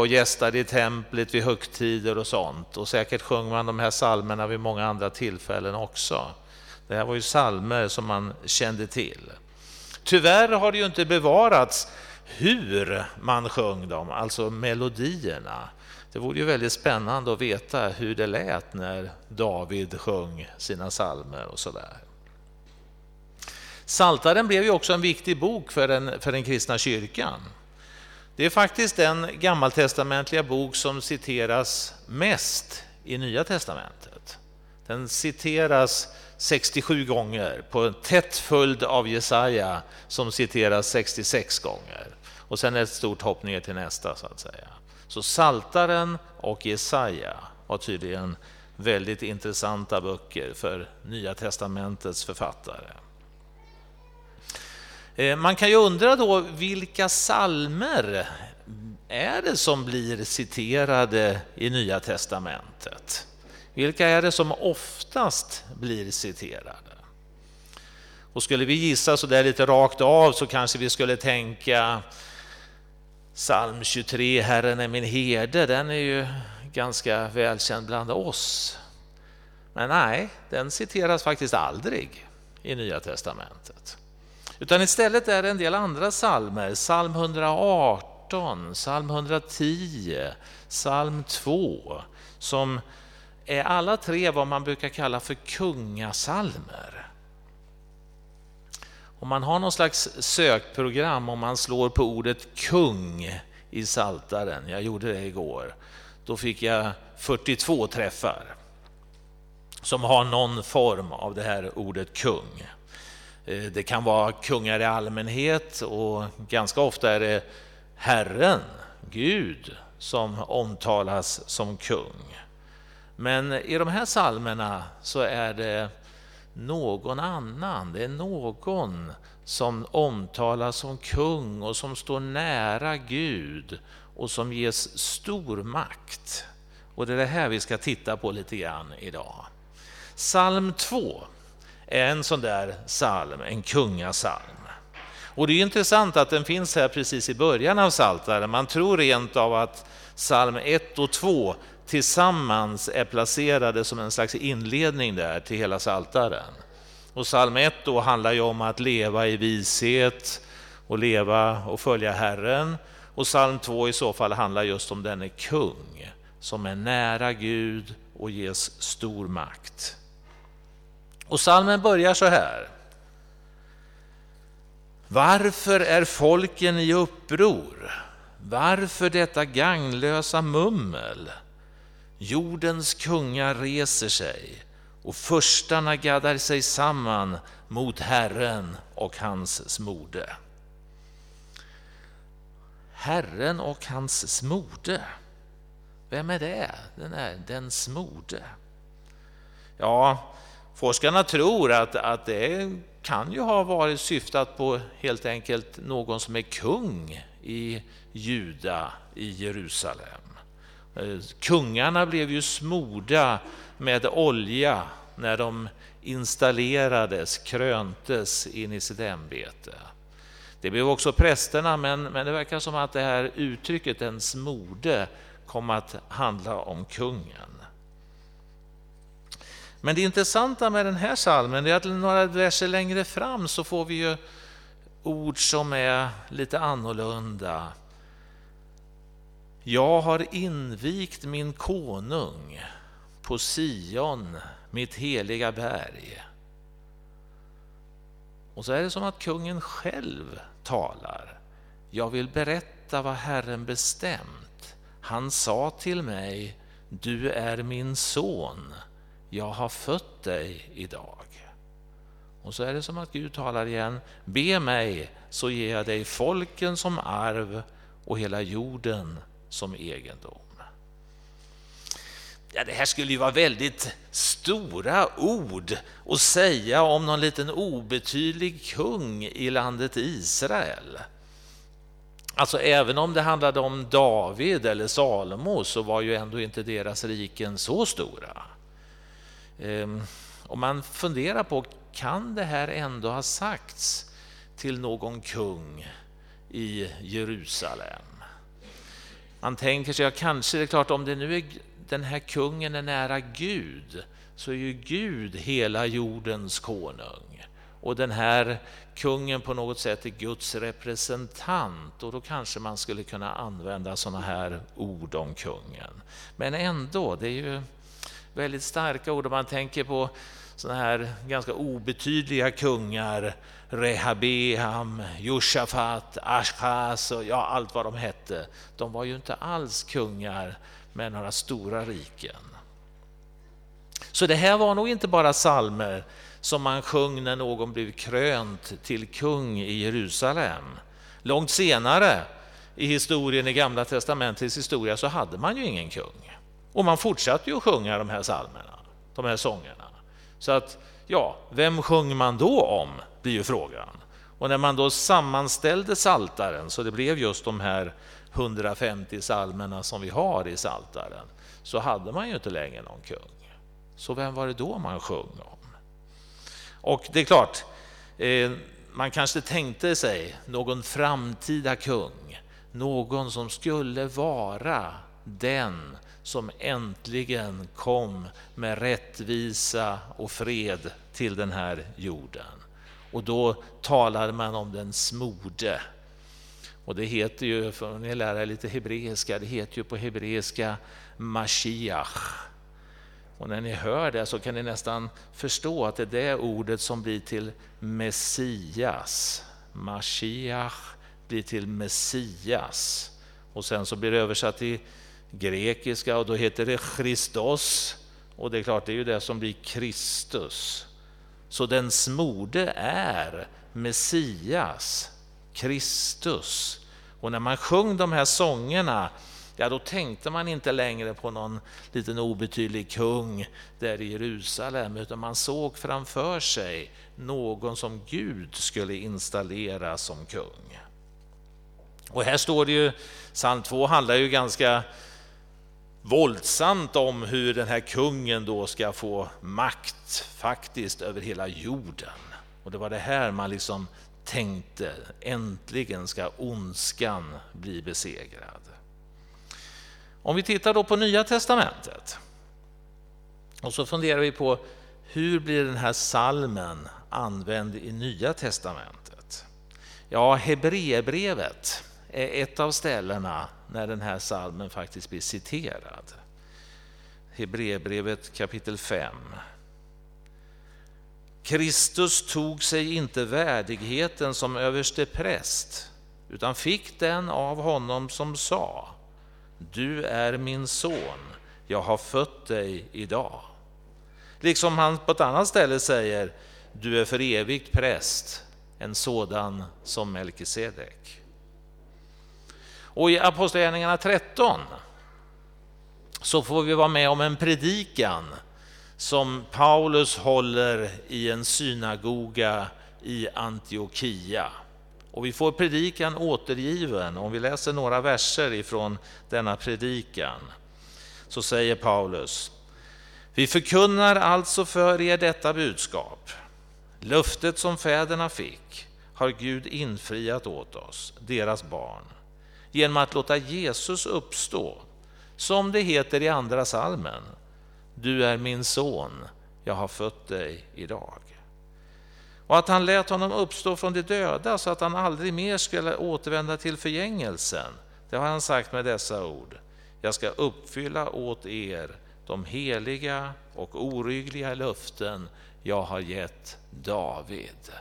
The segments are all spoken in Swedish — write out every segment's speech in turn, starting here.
och gästade i templet vid högtider och sånt. Och säkert sjöng man de här salmerna vid många andra tillfällen också. Det här var ju salmer som man kände till. Tyvärr har det ju inte bevarats hur man sjöng dem, alltså melodierna. Det vore ju väldigt spännande att veta hur det lät när David sjöng sina salmer och sådär. Saltaren blev ju också en viktig bok för den, för den kristna kyrkan. Det är faktiskt den gammaltestamentliga bok som citeras mest i Nya testamentet. Den citeras 67 gånger på en tätt följd av Jesaja som citeras 66 gånger. Och sen ett stort hopp ner till nästa så att säga. Så Saltaren och Jesaja var tydligen väldigt intressanta böcker för Nya testamentets författare. Eh, man kan ju undra då vilka salmer är det som blir citerade i Nya testamentet? Vilka är det som oftast blir citerade? Och skulle vi gissa så där lite rakt av så kanske vi skulle tänka psalm 23, Herren är min herde, den är ju ganska välkänd bland oss. Men nej, den citeras faktiskt aldrig i Nya testamentet. Utan istället är det en del andra psalmer, psalm 118, psalm 110, psalm 2, som är alla tre vad man brukar kalla för kungasalmer. Om man har någon slags sökprogram, om man slår på ordet kung i Saltaren, jag gjorde det igår, då fick jag 42 träffar som har någon form av det här ordet kung. Eh, det kan vara kungar i allmänhet och ganska ofta är det Herren, Gud, som omtalas som kung. Men i de här salmerna så är det någon annan, det är någon som omtalas som kung och som står nära Gud och som ges stor makt. Och det är det här vi ska titta på lite grann idag. Psalm 2 en sån där psalm, en kungasalm. Och det är intressant att den finns här precis i början av Psaltaren. Man tror rent av att psalm 1 och 2 tillsammans är placerade som en slags inledning där till hela Psaltaren. Och psalm 1 då handlar ju om att leva i vishet och leva och följa Herren. Och psalm 2 i så fall handlar just om denne kung som är nära Gud och ges stor makt. Och salmen börjar så här. Varför är folken i uppror? Varför detta gagnlösa mummel? Jordens kungar reser sig och förstarna gaddar sig samman mot Herren och hans smorde. Herren och hans smorde. Vem är det? Den är den smorde. Ja, Forskarna tror att, att det kan ju ha varit syftat på helt enkelt någon som är kung i Juda, i Jerusalem. Eh, kungarna blev ju smorda med olja när de installerades, kröntes in i sitt ämbete. Det blev också prästerna, men, men det verkar som att det här uttrycket, ”ens smorde, kom att handla om kungen. Men det intressanta med den här salmen är att några verser längre fram så får vi ju ord som är lite annorlunda. Jag har invigt min konung på Sion, mitt heliga berg. Och så är det som att kungen själv talar. Jag vill berätta vad Herren bestämt. Han sa till mig, du är min son jag har fött dig idag. Och så är det som att Gud talar igen. Be mig så ger jag dig folken som arv och hela jorden som egendom. Ja, det här skulle ju vara väldigt stora ord att säga om någon liten obetydlig kung i landet Israel. Alltså även om det handlade om David eller Salomo så var ju ändå inte deras riken så stora. Ehm, om man funderar på, kan det här ändå ha sagts till någon kung i Jerusalem? man tänker sig, ja kanske det är klart om det nu är den här kungen är nära Gud så är ju Gud hela jordens konung. Och den här kungen på något sätt är Guds representant och då kanske man skulle kunna använda sådana här ord om kungen. Men ändå, det är ju väldigt starka ord om man tänker på sådana här ganska obetydliga kungar, Rehabeam, Josafat, Ashkas och ja, allt vad de hette. De var ju inte alls kungar med några stora riken. Så det här var nog inte bara salmer som man sjöng när någon blev krönt till kung i Jerusalem. Långt senare i historien, i Gamla testamentets historia, så hade man ju ingen kung. Och man fortsatte ju att sjunga de här salmerna, de här sångerna. Så att, ja, vem sjöng man då om, blir ju frågan. Och när man då sammanställde saltaren så det blev just de här 150 salmerna som vi har i saltaren så hade man ju inte längre någon kung. Så vem var det då man sjöng om? Och det är klart, eh, man kanske tänkte sig någon framtida kung, någon som skulle vara den som äntligen kom med rättvisa och fred till den här jorden. Och då talade man om den smorde. Och det heter ju, för ni lära er lite hebreiska, det heter ju på hebreiska Mashiach. Och när ni hör det så kan ni nästan förstå att det är det ordet som blir till Messias. Mashiach blir till Messias. Och sen så blir det översatt till grekiska och då heter det Christos. Och det är klart, det är ju det som blir Kristus. Så den smorde är Messias, Kristus. Och när man sjöng de här sångerna, ja då tänkte man inte längre på någon liten obetydlig kung där i Jerusalem, utan man såg framför sig någon som Gud skulle installera som kung. Och här står det ju, psalm 2 handlar ju ganska våldsamt om hur den här kungen då ska få makt faktiskt över hela jorden. Och det var det här man liksom tänkte, äntligen ska ondskan bli besegrad. Om vi tittar då på Nya Testamentet och så funderar vi på hur blir den här salmen använd i Nya Testamentet? Ja, Hebreerbrevet är ett av ställena när den här salmen faktiskt blir citerad. Hebreerbrevet kapitel 5. Kristus tog sig inte värdigheten som överste präst utan fick den av honom som sa Du är min son, jag har fött dig idag. Liksom han på ett annat ställe säger Du är för evigt präst, en sådan som Melkisedek. Och i Apostlagärningarna 13 så får vi vara med om en predikan som Paulus håller i en synagoga i Antiochia. Och vi får predikan återgiven. Om vi läser några verser ifrån denna predikan så säger Paulus Vi förkunnar alltså för er detta budskap. Löftet som fäderna fick har Gud infriat åt oss, deras barn genom att låta Jesus uppstå. Som det heter i andra salmen. Du är min son, jag har fött dig idag. Och att han lät honom uppstå från de döda så att han aldrig mer skulle återvända till förgängelsen. Det har han sagt med dessa ord. Jag ska uppfylla åt er de heliga och oryggliga löften jag har gett David.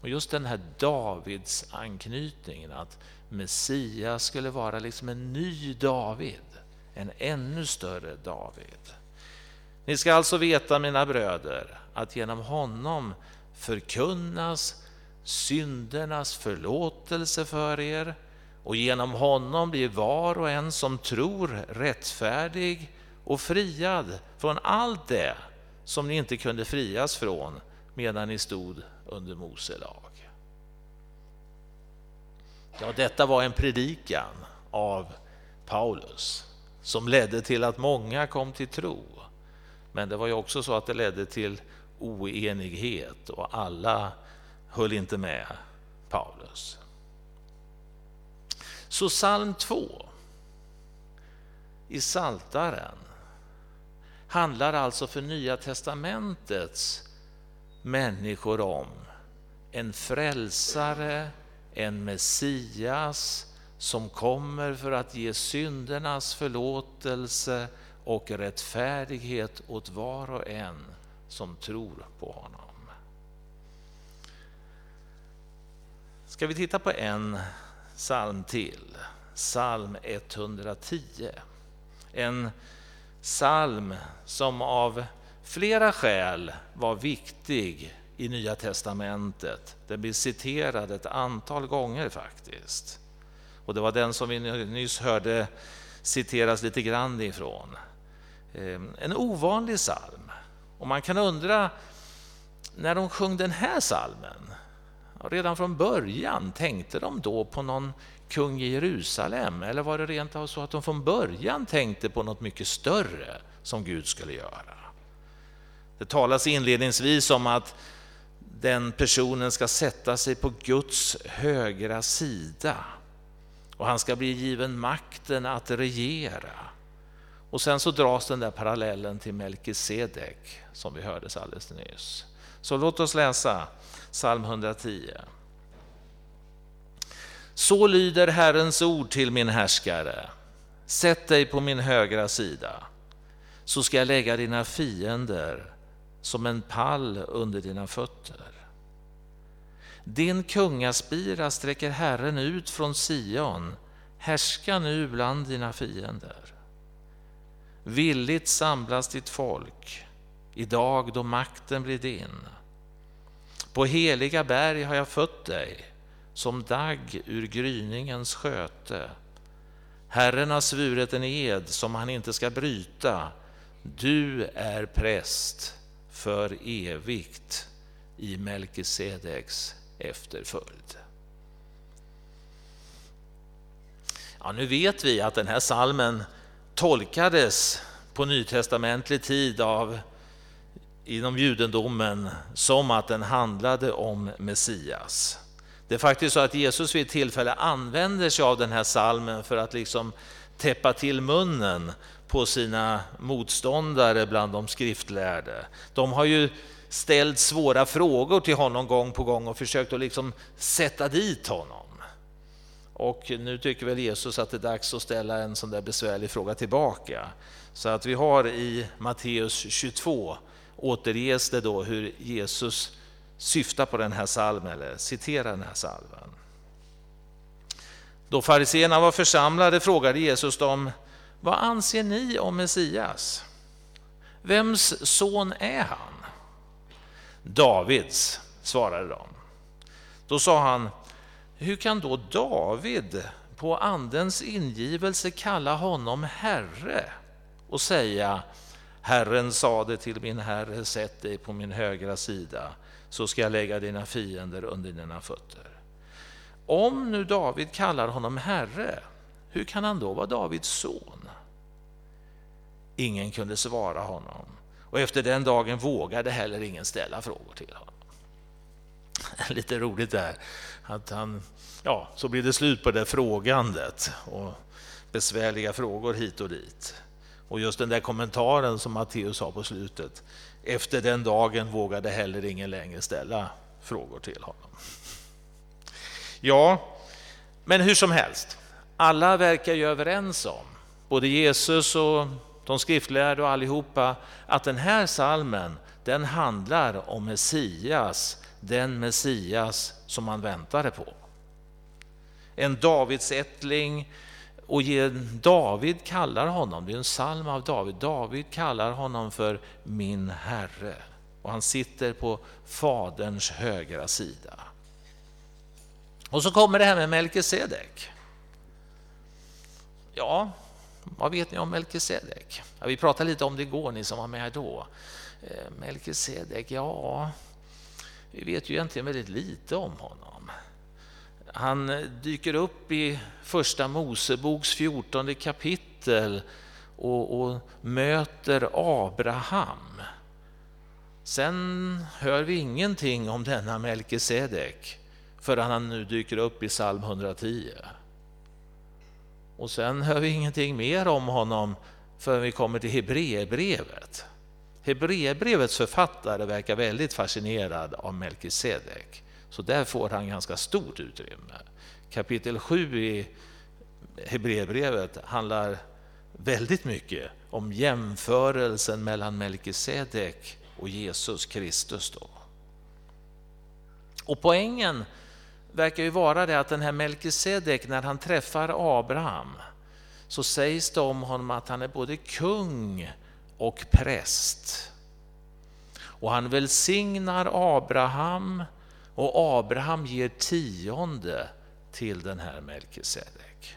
Och just den här Davids anknytningen, att Messias skulle vara liksom en ny David, en ännu större David. Ni ska alltså veta, mina bröder, att genom honom förkunnas syndernas förlåtelse för er och genom honom blir var och en som tror rättfärdig och friad från allt det som ni inte kunde frias från medan ni stod under Mose lag. Ja, detta var en predikan av Paulus som ledde till att många kom till tro. Men det var ju också så att det ledde till oenighet och alla höll inte med Paulus. Så psalm 2 i Saltaren handlar alltså för Nya testamentets människor om en frälsare, en Messias som kommer för att ge syndernas förlåtelse och rättfärdighet åt var och en som tror på honom. Ska vi titta på en psalm till? Psalm 110. En psalm som av flera skäl var viktig i Nya testamentet. Den blir citerad ett antal gånger faktiskt. Och det var den som vi nyss hörde citeras lite grann ifrån. Ehm, en ovanlig psalm. Och man kan undra, när de sjöng den här psalmen, redan från början, tänkte de då på någon kung i Jerusalem? Eller var det rent av så att de från början tänkte på något mycket större som Gud skulle göra? Det talas inledningsvis om att den personen ska sätta sig på Guds högra sida och han ska bli given makten att regera. Och sen så dras den där parallellen till Melkisedek som vi hörde alldeles nyss. Så låt oss läsa psalm 110. Så lyder Herrens ord till min härskare. Sätt dig på min högra sida, så ska jag lägga dina fiender som en pall under dina fötter. Din kungaspira sträcker Herren ut från Sion, härska nu bland dina fiender. Villigt samlas ditt folk, idag då makten blir din. På heliga berg har jag fött dig, som dagg ur gryningens sköte. Herren har svurit en ed som han inte ska bryta. Du är präst för evigt i Melkisedeks efterföljd. Ja, nu vet vi att den här salmen tolkades på nytestamentlig tid av inom judendomen som att den handlade om Messias. Det är faktiskt så att Jesus vid ett tillfälle använder sig av den här salmen för att liksom täppa till munnen på sina motståndare bland de skriftlärde. De har ju ställt svåra frågor till honom gång på gång och försökt att liksom sätta dit honom. Och nu tycker väl Jesus att det är dags att ställa en sån där besvärlig fråga tillbaka. Så att vi har i Matteus 22 återges det då hur Jesus syftar på den här salmen, eller citerar den här salmen. Då fariséerna var församlade frågade Jesus dem, vad anser ni om Messias? Vems son är han? Davids, svarade de. Då sa han, hur kan då David på andens ingivelse kalla honom herre och säga Herren sade till min herre, sätt dig på min högra sida så ska jag lägga dina fiender under dina fötter. Om nu David kallar honom herre, hur kan han då vara Davids son? Ingen kunde svara honom och efter den dagen vågade heller ingen ställa frågor till honom. Lite roligt där att han, ja, så blir det slut på det frågandet och besvärliga frågor hit och dit. Och just den där kommentaren som Matteus sa på slutet. Efter den dagen vågade heller ingen längre ställa frågor till honom. Ja, men hur som helst. Alla verkar ju överens om, både Jesus och de skriftlärde och allihopa, att den här salmen den handlar om Messias, den Messias som man väntade på. En Davidsättling, och David kallar honom, det är en psalm av David, David kallar honom för min Herre. Och han sitter på Faderns högra sida. Och så kommer det här med Melkisedek. Ja, vad vet ni om Melkisedek? Ja, vi pratade lite om det igår, ni som var med då. Eh, Melkisedek, ja, vi vet ju egentligen väldigt lite om honom. Han eh, dyker upp i första Moseboks 14 kapitel och, och möter Abraham. Sen hör vi ingenting om denna Melkisedek förrän han nu dyker upp i psalm 110. Och sen hör vi ingenting mer om honom förrän vi kommer till Hebreerbrevet. Hebreerbrevets författare verkar väldigt fascinerad av Melkisedek. Så där får han ganska stort utrymme. Kapitel 7 i Hebreerbrevet handlar väldigt mycket om jämförelsen mellan Melkisedek och Jesus Kristus. Då. Och poängen verkar ju vara det att den här Melkisedek, när han träffar Abraham, så sägs det om honom att han är både kung och präst. Och han välsignar Abraham och Abraham ger tionde till den här Melkisedek.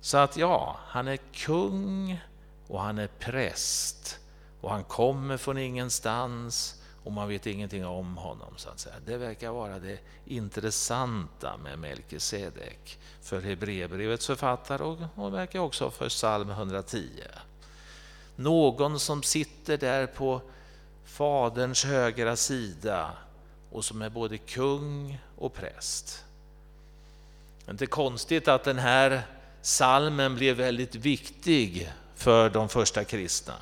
Så att ja, han är kung och han är präst och han kommer från ingenstans och man vet ingenting om honom. så att säga. Det verkar vara det intressanta med Melkisedek för Hebreerbrevets författare och, och verkar också för psalm 110. Någon som sitter där på Faderns högra sida och som är både kung och präst. Det är inte konstigt att den här salmen blev väldigt viktig för de första kristna.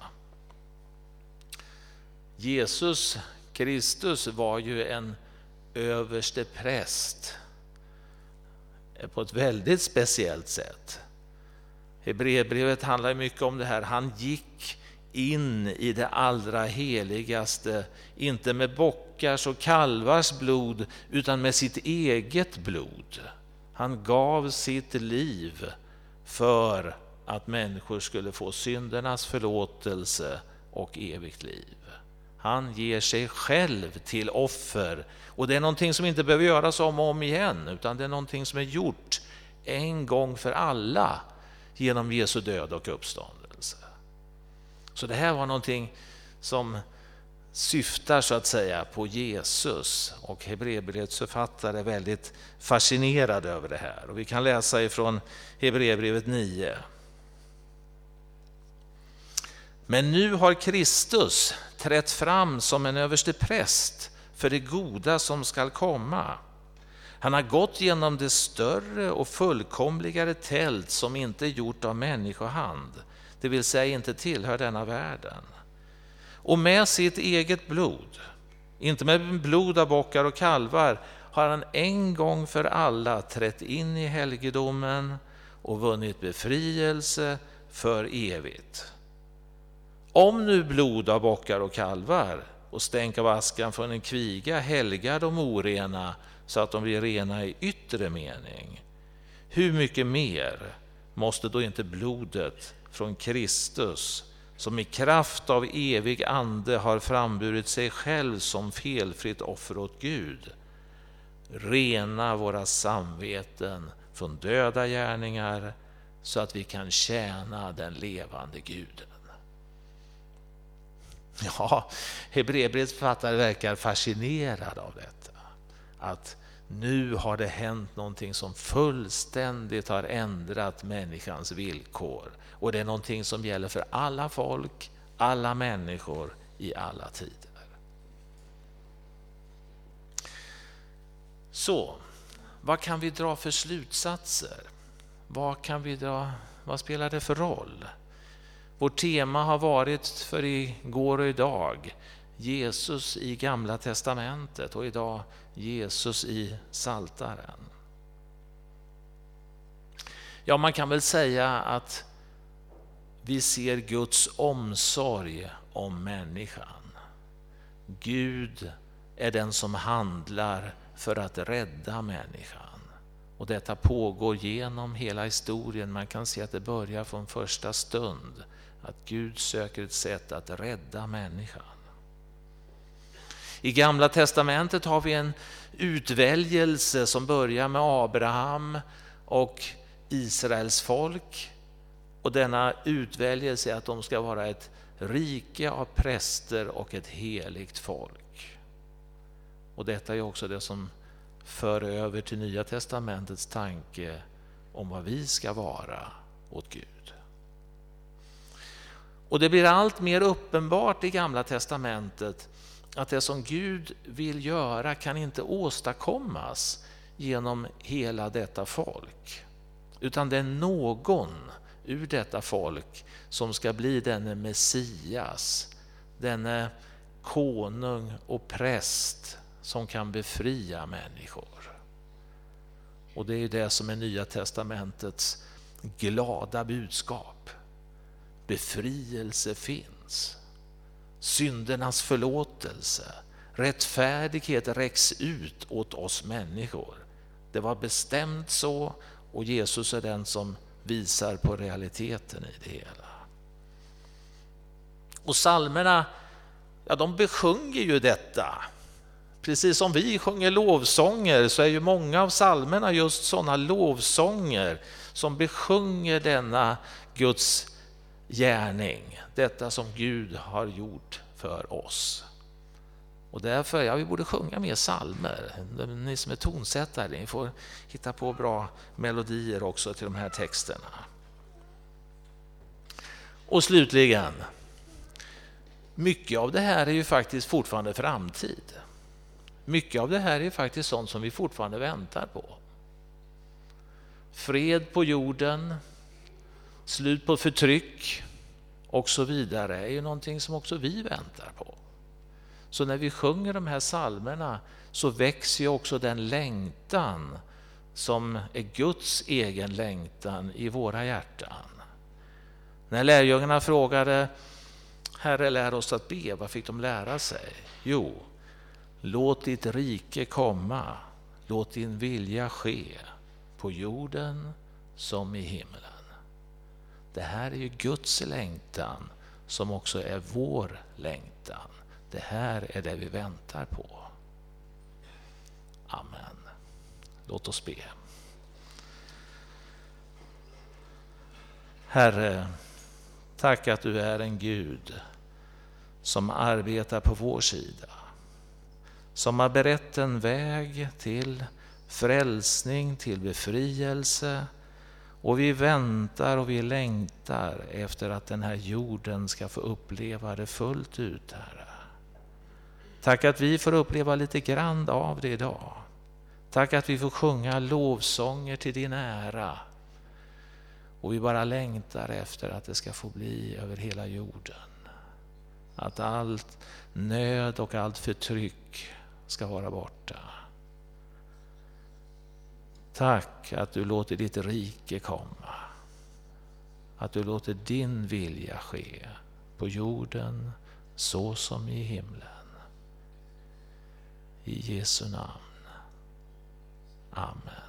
Jesus Kristus var ju en överste präst eh, på ett väldigt speciellt sätt. Hebreerbrevet handlar mycket om det här. Han gick in i det allra heligaste, inte med bockars och kalvars blod, utan med sitt eget blod. Han gav sitt liv för att människor skulle få syndernas förlåtelse och evigt liv. Han ger sig själv till offer. Och det är någonting som inte behöver göras om och om igen, utan det är någonting som är gjort en gång för alla genom Jesu död och uppståndelse. Så det här var någonting som syftar så att säga på Jesus och Hebreerbrevets författare är väldigt fascinerade över det här. Och vi kan läsa ifrån Hebreerbrevet 9. Men nu har Kristus trätt fram som en överste präst för det goda som skall komma. Han har gått genom det större och fullkomligare tält som inte är gjort av människohand, det vill säga inte tillhör denna världen. Och med sitt eget blod, inte med blod av bockar och kalvar, har han en gång för alla trätt in i helgedomen och vunnit befrielse för evigt. Om nu blod av bockar och kalvar och stänk av askan från en kviga helgar de orena så att de blir rena i yttre mening, hur mycket mer måste då inte blodet från Kristus, som i kraft av evig ande har framburit sig själv som felfritt offer åt Gud, rena våra samveten från döda gärningar så att vi kan tjäna den levande Guden. Ja, Hebreerbrevets författare verkar fascinerad av detta. Att nu har det hänt någonting som fullständigt har ändrat människans villkor. Och det är någonting som gäller för alla folk, alla människor i alla tider. Så, vad kan vi dra för slutsatser? Vad, kan vi dra, vad spelar det för roll? Vårt tema har varit för igår och idag Jesus i Gamla testamentet och idag Jesus i Saltaren. Ja, man kan väl säga att vi ser Guds omsorg om människan. Gud är den som handlar för att rädda människan. Och detta pågår genom hela historien. Man kan se att det börjar från första stund att Gud söker ett sätt att rädda människan. I Gamla testamentet har vi en utväljelse som börjar med Abraham och Israels folk. Och denna utväljelse är att de ska vara ett rike av präster och ett heligt folk. Och detta är också det som för över till Nya testamentets tanke om vad vi ska vara åt Gud. Och det blir allt mer uppenbart i Gamla testamentet att det som Gud vill göra kan inte åstadkommas genom hela detta folk. utan det är någon ur detta folk som ska bli denne Messias, denne konung och präst som kan befria människor. Och det är det som är Nya Testamentets glada budskap. Befrielse finns. Syndernas förlåtelse, rättfärdighet räcks ut åt oss människor. Det var bestämt så och Jesus är den som visar på realiteten i det hela. Och psalmerna, ja de besjunger ju detta. Precis som vi sjunger lovsånger så är ju många av psalmerna just sådana lovsånger som besjunger denna Guds gärning, detta som Gud har gjort för oss. Och därför, ja, vi borde sjunga mer psalmer. Ni som är tonsättare, ni får hitta på bra melodier också till de här texterna. Och slutligen, mycket av det här är ju faktiskt fortfarande framtid. Mycket av det här är faktiskt sånt som vi fortfarande väntar på. Fred på jorden, slut på förtryck och så vidare är ju någonting som också vi väntar på. Så när vi sjunger de här salmerna så växer ju också den längtan som är Guds egen längtan i våra hjärtan. När lärjungarna frågade Herre, lär oss att be, vad fick de lära sig? Jo, låt ditt rike komma, låt din vilja ske på jorden som i himlen. Det här är ju Guds längtan som också är vår längtan. Det här är det vi väntar på. Amen. Låt oss be. Herre, tack att du är en Gud som arbetar på vår sida. Som har berett en väg till frälsning, till befrielse. Och vi väntar och vi längtar efter att den här jorden ska få uppleva det fullt ut, Herre. Tack att vi får uppleva lite grann av det idag. Tack att vi får sjunga lovsånger till din ära. Och vi bara längtar efter att det ska få bli över hela jorden. Att allt nöd och allt förtryck ska vara borta. Tack att du låter ditt rike komma. Att du låter din vilja ske på jorden så som i himlen. I Jesu namn. Amen.